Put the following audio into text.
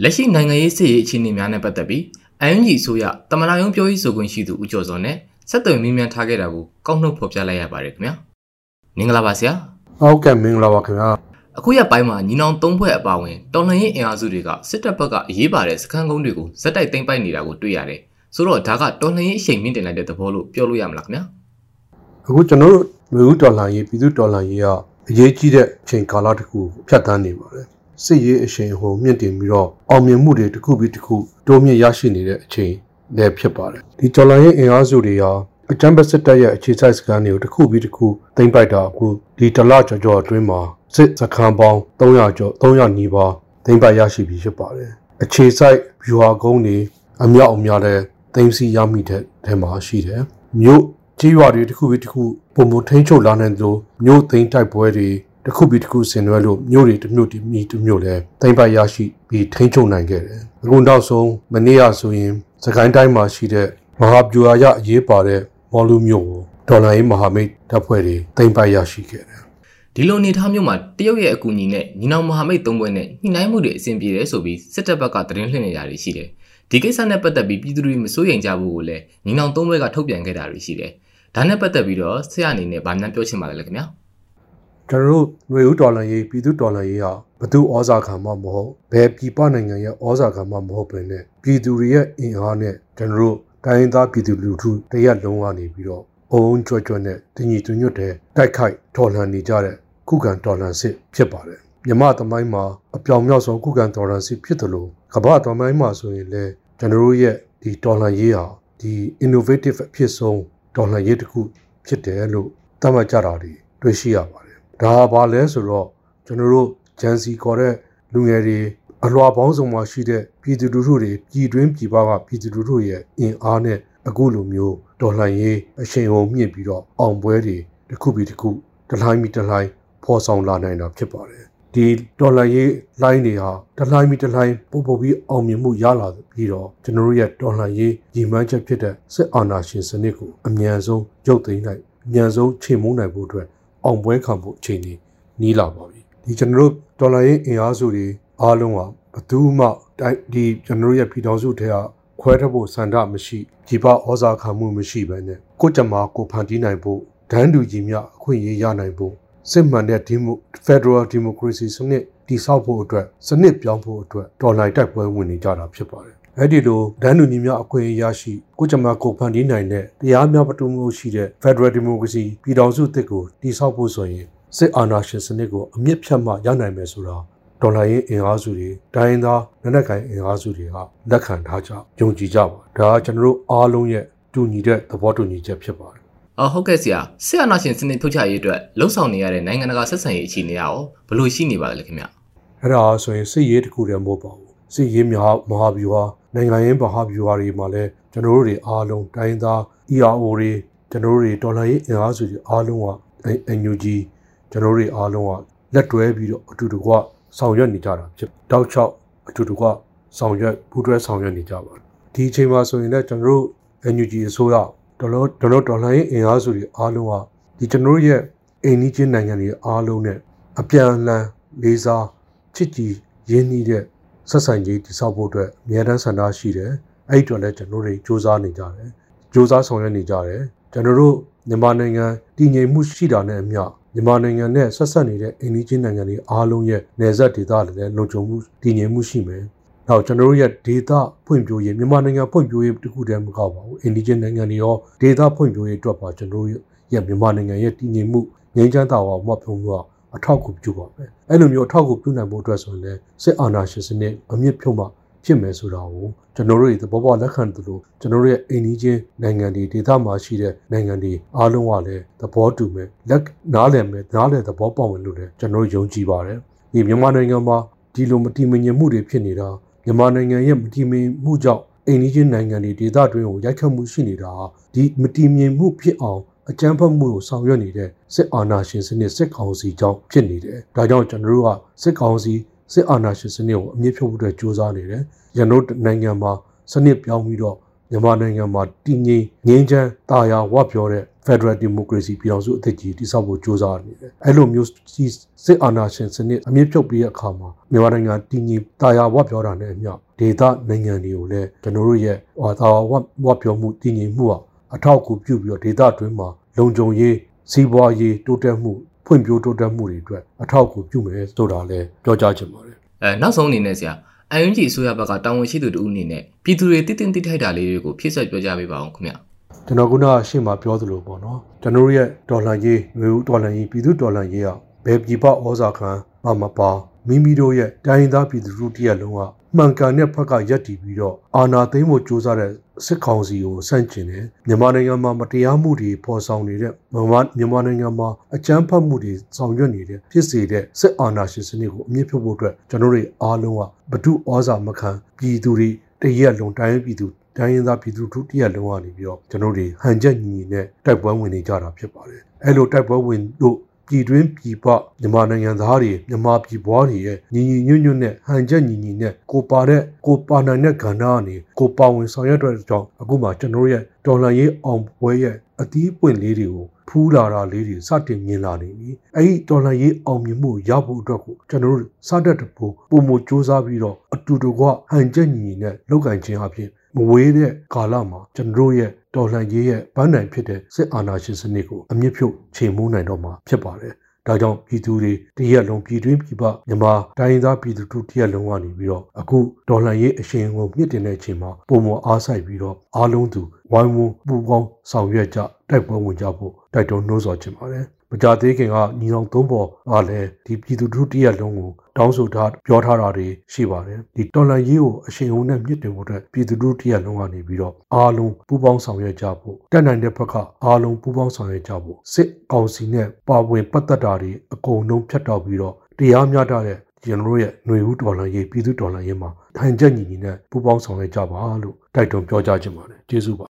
လက်ရှိနိုင်ငံရေးစစ်ရေးအခြေအနေများနဲ့ပတ်သက်ပြီး UNG ဆိုရတမနာယုံပြောရေးဆိုခွင့်ရှိသူဦးကျော်စောနဲ့ဆက်သွယ်မြင်းမြန်ထားခဲ့တာကိုကောက်နှုတ်ဖော်ပြလိုက်ရပါတယ်ခင်ဗျာမင်္ဂလာပါဆရာဟုတ်ကဲ့မင်္ဂလာပါခင်ဗျာအခုရက်ပိုင်းမှာညီနောင်သုံးဖွဲ့အပါအဝင်တော်လှန်ရေးအင်အားစုတွေကစစ်တပ်ဘက်ကအရေးပါတဲ့စခန်းကုန်းတွေကိုဇက်တိုက်သိမ်းပိုက်နေတာကိုတွေ့ရတယ်ဆိုတော့ဒါကတော်လှန်ရေးအရှိန်မြင့်တင်လိုက်တဲ့သဘောလို့ပြောလို့ရမလားခင်ဗျာအခုကျွန်တော်တို့လူဦးတော်လှန်ရေးပြည်သူတော်လှန်ရေးကအရေးကြီးတဲ့အချိန်ကာလတစ်ခုဖြတ်သန်းနေပါတယ် စစ်ရေးအရှိန်ဟိုမြင့်တင်ပြီးတော့အောင်မြင်မှုတွေတစ်ခုပြီးတစ်ခုတိုးမြင့်ရရှိနေတဲ့အချိန်လည်းဖြစ်ပါတယ်ဒီတော်လှန်ရေးအင်အားစုတွေဟာအကြမ်းဖက်စစ်တပ်ရဲ့အခြေစိုက်စခန်းတွေကိုတစ်ခုပြီးတစ်ခုသိမ်းပိုက်တာအခုဒီတလကျော်ကျော်အတွင်းမှာစစ်စခန်းပေါင်း300ကျော်300နီးပါးသိမ်းပိုက်ရရှိပြီးဖြစ်ပါတယ်အခြေစိုက်ဗျူဟာကုန်းတွေအမြောက်အများတဲ့သိမ်းဆီးရမိတဲ့ထဲမှာရှိတယ်မြို့ကြီးရွာတွေတစ်ခုပြီးတစ်ခုပုံမထိန်ချုပ်လာနိုင်သလိုမြို့သိမ်းတိုက်ပွဲတွေ တစ်ခုပြီးတစ်ခုဆင်နွှဲလို့မြို့တွေတစ်မြို့တစ်မြို့တစ်မြို့လဲသိမ်းပိုက်ရရှိပြီးထိန်ချုပ်နိုင်ခဲ့တယ်အခုနောက်ဆုံးမနေ့ကဆိုရင်စကိုင်းတိုင်းမှာရှိတဲ့မဟာဗျူဟာရအရေးပါတဲ့မော်လူမြို့ကိုဒေါ်လာရေးမဟာမိတ်တပ်ဖွဲ့တွေသိမ်းပိုက်ရရှိခဲ့တယ်ဒီလိုအနေထားမျိုးမှာတရုတ်ရဲ့အကူအညီနဲ့ညီနောင်မဟာမိတ်သုံးဖွဲ့နဲ့ညှိနှိုင်းမှုတွေအဆင်ပြေတယ်ဆိုပြီးစစ်တပ်ဘက်ကသတင်းလှည့်နေတာတွေရှိတယ်ဒီကိစ္စနဲ့ပတ်သက်ပြီးပြည်သူတွေမစိုးရိမ်ကြဘူးကိုလည်းညီနောင်သုံးဘက်ကထုတ်ပြန်ခဲ့တာတွေရှိတယ်ဒါနဲ့ပတ်သက်ပြီးတော့ဆရာအနေနဲ့ဗာမြန်ပြောချင်ပါလဲခင်ဗျာ ကျွန်တော်တို့ຫນွေဦးဒေါ်လာရေးပြည်သူဒေါ်လာရေးဟာဘသူဩဇာခံမှမဟုတ်ဘယ်ပြည်ပနိုင်ငံရဲ့ဩဇာခံမှမဟုတ်ပဲနဲ့ပြည်သူတွေရဲ့အင်အားနဲ့ကျွန်တော်တို့တိုင်းရင်းသားပြည်သူလူထုတရက်လုံးကနေပြီးတော့အုံကြွကြွနဲ့တညီတညွတ်တဲ့တိုက်ခိုက်တော်လှန်နေကြတဲ့ခုခံတော်လှန်စစ်ဖြစ်ပါတယ်မြမသမိုင်းမှာအပြောင်မြောက်ဆုံးခုခံတော်လှန်စစ်ဖြစ်တယ်လို့ကမ္ဘာသမိုင်းမှာဆိုရင်လည်းကျွန်တော်တို့ရဲ့ဒီတော်လှန်ရေးဟာဒီ innovative အဖြစ်ဆုံးတော်လှန်ရေးတစ်ခုဖြစ်တယ်လို့သတ်မှတ်ကြတာတွေတွေ့ရှိရပါတယ် ဒါဘာလဲဆိုတော့ကျွန်တော်တို့ဂျန်စီခေါ်တဲ့လူငယ်တွေအလွာပေါင်းစုံမှာရှိတဲ့ပြည်သူလူထုတွေပြည်တွင်းပြည်ပကပြည်သူလူထုရဲ့အင်အားနဲ့အခုလိုမျိုးတော်လှန်ရေးအရှိန်အဟုန်မြင့်ပြီးတော့အောင်ပွဲတွေတစ်ခုပြီးတစ်ခုတစ်လှိုင်းပြီးတစ်လှိုင်းဖော်ဆောင်လာနိုင်တာဖြစ်ပါတယ်ဒီဒေါ်လာရေးလိုင်းတွေဟာတစ်လှိုင်းပြီးတစ်လှိုင်းပို့ပို့ပြီးအောင်မြင်မှုရလာပြီးတော့ကျွန်တော်တို့ရဲ့ဒေါ်လာရေးညီမှန်းချက်ဖြစ်တဲ့စစ်အာဏာရှင်စနစ်ကိုအမြန်ဆုံးရုပ်သိမ်းနိုင်အမြန်ဆုံးချိန်မိုးနိုင်ဖို့အတွက် အောင်ပွဲခံဖို့အချိန်ကြီးနီးလာပါပြီဒီကျွန်တော်တို့ဒေါ်လာရေးအင်အားစုတွေအားလုံးဟာဘယ်သူမှတိုက်ဒီကျွန်တော်တို့ရဲ့ပြည်တော်စုထဲကခွဲထွက်ဖို့စန္ဒမရှိဒီပဩဇာခံမှုမရှိဘဲနဲ့ကိုကြမှာကိုဖန်တီးနိုင်ဖို့ဒန်းတူကြီးများအခွင့်အရေးရနိုင်ဖို့စစ်မှန်တဲ့ဒီမို Federal Democracy စနစ်တည်ဆောက်ဖို့အတွက်စနစ်ပြောင်းဖို့အတွက်ဒေါ်လာတိုက်ပွဲဝင်နေကြတာဖြစ်ပါတယ် အဲ့ဒီလိုဒန်းတူညီများအခွင့်အရေးရရှိကိုကြမှာကိုဖန်တီးနိုင်တဲ့တရားများပတူမှုရှိတဲ့ Federal Democracy ပြည်ထောင်စုအသစ်ကိုတည်ဆောက်ဖို့ဆိုရင်စစ်အာဏာရှင်စနစ်ကိုအမြင့်ဖြတ်မှရနိုင်မယ်ဆိုတာဒေါ်လာရေးအင်အားစုတွေတိုင်းသားလက်နက်ကိုင်အင်အားစုတွေကလက်ခံထားကြယုံကြည်ကြပါဒါကကျွန်တော်တို့အားလုံးရဲ့တူညီတဲ့သဘောတူညီချက်ဖြစ်ပါတယ်အော်ဟုတ်ကဲ့ဆရာဆရာနာရှင်စနစ်ထုတ်ချရေးအတွက်လှုံ့ဆော်နေရတဲ့နိုင်ငံတကာဆက်ဆံရေးအခြေအနေရောဘယ်လိုရှိနေပါလဲခင်ဗျအဲ့ဒါဆိုရင်စစ်ရေးတစ်ခုတည်းမဟုတ်ပါဘူးစစ်ရေးမဟာမဟာဗျူဟာ နိုင်ငံရေးမဟာဗျူဟာတွေမှာလည်းကျွန်တော်တို့တွေအားလုံးတိုင်းသား ERO တွေကျွန်တော်တို့တွေဒေါ်လာရေးအင်အားစုတွေအားလုံးက NUG ကျွန်တော်တို့တွေအားလုံးကလက်တွဲပြီးတော့အတူတကွဆောင်ရွက်နေကြတာဖြစ်တောက်ချောက်အတူတကွဆောင်ရွက်ပူးတွဲဆောင်ရွက်နေကြပါတယ်ဒီအချိန်မှာဆိုရင်လည်းကျွန်တော်တို့ NUG အစိုးရဒေါ်လာဒေါ်လာဒေါ်လာရေးအင်အားစုတွေအားလုံးကဒီကျွန်တော်တို့ရဲ့အိမ်နီးချင်းနိုင်ငံတွေအားလုံးနဲ့အပြန်အလှန်လေးစားချစ်ကြည်ရင်းနှီးတဲ့ ဆက်ဆံရေးတည်ဆောက်ဖို့အတွက်အမြဲတမ်းဆန္ဒရှိတယ်အဲ့အတွက်လည်းကျွန်တော်တို့စူးစမ်းနေကြတယ်စူးစမ်းဆောင်ရွက်နေကြတယ်ကျွန်တော်တို့မြန်မာနိုင်ငံတည်ငြိမ်မှုရှိတာနဲ့အမျှမြန်မာနိုင်ငံနဲ့ဆက်ဆက်နေတဲ့အိန္ဒိချင်းနိုင်ငံတွေအားလုံးရဲ့နယ်စပ်ဒေသတွေလည်းလုံခြုံမှုတည်ငြိမ်မှုရှိမယ်။နောက်ကျွန်တော်တို့ရဲ့ဒေသဖွံ့ဖြိုးရေးမြန်မာနိုင်ငံဖွံ့ဖြိုးရေးတခုတည်းမကောက်ပါဘူး။အိန္ဒိချင်းနိုင်ငံတွေရောဒေသဖွံ့ဖြိုးရေးအတွက်ပါကျွန်တော်တို့ရဲ့မြန်မာနိုင်ငံရဲ့တည်ငြိမ်မှုငြိမ်းချမ်းသာဝမှုပြုံးမှု အထောက်အကူပြုပါမယ်။အဲ့လိုမျိုးအထောက်အကူပြုနိုင်ဖို့အတွက်ဆိုရင်လည်းစစ်အာဏာရှင်စနစ်အမြင့်ဖြုတ်မှဖြစ်မယ်ဆိုတာကိုကျွန်တော်တို့တွေသဘောပေါက်လက်ခံသလိုကျွန်တော်တို့ရဲ့အိမ်နီးချင်းနိုင်ငံတွေဒေသမှာရှိတဲ့နိုင်ငံတွေအားလုံးကလည်းသဘောတူမယ်လက်နားလည်မယ်နားလည်သဘောပေါက်မယ်လို့လည်းကျွန်တော်တို့ယုံကြည်ပါတယ်ဒီမြန်မာနိုင်ငံမှာဒီလိုမတည်မငြိမ်မှုတွေဖြစ်နေတာမြန်မာနိုင်ငံရဲ့မတည်မငြိမ်မှုကြောင့်အိမ်နီးချင်းနိုင်ငံတွေဒေသတွင်းကိုရိုက်ခတ်မှုရှိနေတာဟာဒီမတည်ငြိမ်မှုဖြစ်အောင် အကြမ်းဖက်မှုကိုဆောင်ရွက်နေတဲ့စစ်အာဏာရှင်စနစ်စစ်ကောင်စီကြောင့်ဖြစ်နေတယ်။ဒါကြောင့်ကျွန်တော်တို့ကစစ်ကောင်စီစစ်အာဏာရှင်စနစ်ကိုအမြင့်ဖြုတ်ဖို့အတွက်ကြိုးစားနေတယ်။ရန်တို့နိုင်ငံမှာစနစ်ပြောင်းပြီးတော့မြန်မာနိုင်ငံမှာတည်ငြိမ်ငြိမ်းချမ်းတာယာဝပြောတဲ့ Federal Democracy ပြည်အောင်စုအသစ်ကြီးတိစောက်ဖို့ကြိုးစားနေတယ်အဲ့လိုမျိုးစစ်အာဏာရှင်စနစ်အမြင့်ဖြုတ်ပြီးတဲ့အခါမှာမြန်မာနိုင်ငံတည်ငြိမ်တာယာဝပြောတာနဲ့အမျှဒေသနိုင်ငံတွေကိုလည်းကျွန်တော်တို့ရဲ့ဟောတာဝဝပြောမှုတည်ငြိမ်မှု အထောက်အကူပြုပြီးတော့ဒေသအတွင်းမှာလုံခြုံရေးစီးပွားရေးတိုးတက်မှုဖွံ့ဖြိုးတိုးတက်မှုတွေအတွက်အထောက်အကူပြုမယ်ဆိုတာလည်းပြောကြားချင်ပါတယ်အဲနောက်ဆုံးအနေနဲ့ဆရာအယွန်ကြီးအစိုးရဘက်ကတာဝန်ရှိသူတို့အနေနဲ့ပြည်သူတွေတည်တင်တိထိုက်တာလေးတွေကိုဖြည့်ဆွတ်ပြောကြပေးပါအောင်ခင်ဗျကျွန်တော်ခုနရှေ့မှာပြောသလိုပေါ့နော်ကျွန်တော်တို့ရဲ့ဒေါ်လာရေးငွေဦးဒေါ်လာရေးပြည်သူဒေါ်လာရေးကဘယ်ပြည်ပဩဇာခံမှမပါ မိမိတို့ရဲ့တိုင်းသားပြည်သူတို့တရက်လုံးကမှန်ကန်တဲ့ဘက်ကရက်တည်ပြီးတော့အာဏာသိမ်းဖို့ကြိုးစားတဲ့စစ်ကောင်စီကိုဆန့်ကျင်တယ်မြန်မာနိုင်ငံမှာမတရားမှုတွေပေါ်ဆောင်နေတဲ့မြန်မာမြန်မာနိုင်ငံမှာအကြမ်းဖက်မှုတွေဆောင်ရွက်နေတဲ့ဖြစ်စေတဲ့စစ်အာဏာရှင်စနစ်ကိုအမြင့်ဖြုတ်ဖို့အတွက်ကျွန်တော်တို့အားလုံးကဘဒုဩဇာမခံပြည်သူတွေတရက်လုံးတိုင်းပြည်သူတိုင်းရင်းသားပြည်သူတို့တရက်လုံးကနေပြီးတော့ကျွန်တော်တို့ဟန်ချက်ညီညီနဲ့တိုက်ပွဲဝင်နေကြတာဖြစ်ပါတယ်အဲ့လိုတိုက်ပွဲဝင်လို့ ပြည်တွင်းပြည်ပမြန်မာနိုင်ငံသားတွေမြန်မာပြည်ပွားတွေရဲ့ညီညီညွတ်ညွတ်နဲ့ဟန်ချက်ညီညီနဲ့ကိုပါတဲ့ကိုပါနိုင်တဲ့ကဏ္ဍကနေကိုပါဝင်ဆောင်ရွက်တဲ့ကြောင့်အခုမှကျွန်တော်ရဲ့ဒေါ်လာရေးအောင်ပွဲရဲ့အသီးပွင့်လေးတွေကိုဖူးလာတာလေးတွေစတင်မြင်လာနေပြီအဲ့ဒီဒေါ်လာရေးအောင်မြင်မှုရဖို့အတွက်ကိုကျွန်တော်တို့စတတ်တဖို့ပုံမစူးစမ်းပြီးတော့အတူတကွဟန်ချက်ညီညီနဲ့လုပ်ကင်ခြင်းအဖြစ် မဝေးတဲ့ကာလမှာကျွန်တော်တို့ရဲ့တော်လှန်ရေးရဲ့ဗန်းနိုင်ဖြစ်တဲ့စစ်အာဏာရှင်စနစ်ကိုအမြင့်ဖြုတ်ချိန်မိုးနိုင်တော့မှာဖြစ်ပါတယ်။ဒါကြောင့်ပြည်သူတွေတရက်လုံးပြည်တွင်းပြည်ပမြန်မာတိုင်းရင်းသားပြည်သူတို့တရက်လုံးကနေပြီးတော့အခုဒေါ်လာရေးအရှင်ကိုမြင့်တင်တဲ့အချိန်မှာပုံမအားဆိုင်ပြီးတော့အားလုံးသူဝိုင်းဝန်းပူပေါင်းဆောင်ရွက်ကြတိုက်ပွဲဝင်ကြဖို့တိုက်တွန်းနှိုးဆော်ချင်ပါတယ်။မကြသေးခင်ကညီအောင်သုံးပေါ်ကလည်းဒီပြည်သူတို့တရက်လုံးကို တောင်းဆိုထားပြောထားတာတွေရှိပါတယ်ဒီတော်လန်ရေးကိုအရှင်ဟုန်နဲ့မြင့်တင်ဖို့အတွက်ပြည်သူတို့တရက်လုံးကနေပြီးတော့အားလုံးပူးပေါင်းဆောင်ရွက်ကြဖို့တက်နိုင်တဲ့ဘက်ကအားလုံးပူးပေါင်းဆောင်ရွက်ကြဖို့စစ်ကောင်စီနဲ့ပါဝင်ပတ်သက်တာတွေအကုန်လုံးဖြတ်တောက်ပြီးတော့တရားမျှတတဲ့ကျွန်တော်တို့ရဲ့ຫນွေဦးဒေါ်လာရေးပြည်သူဒေါ်လာရေးမှာထိုင်ချက်ညီညီနဲ့ပူးပေါင်းဆောင်ရွက်ကြပါလို့တိုက်တွန်းပြောကြားချင်ပါတယ်ကျေးဇူးပါ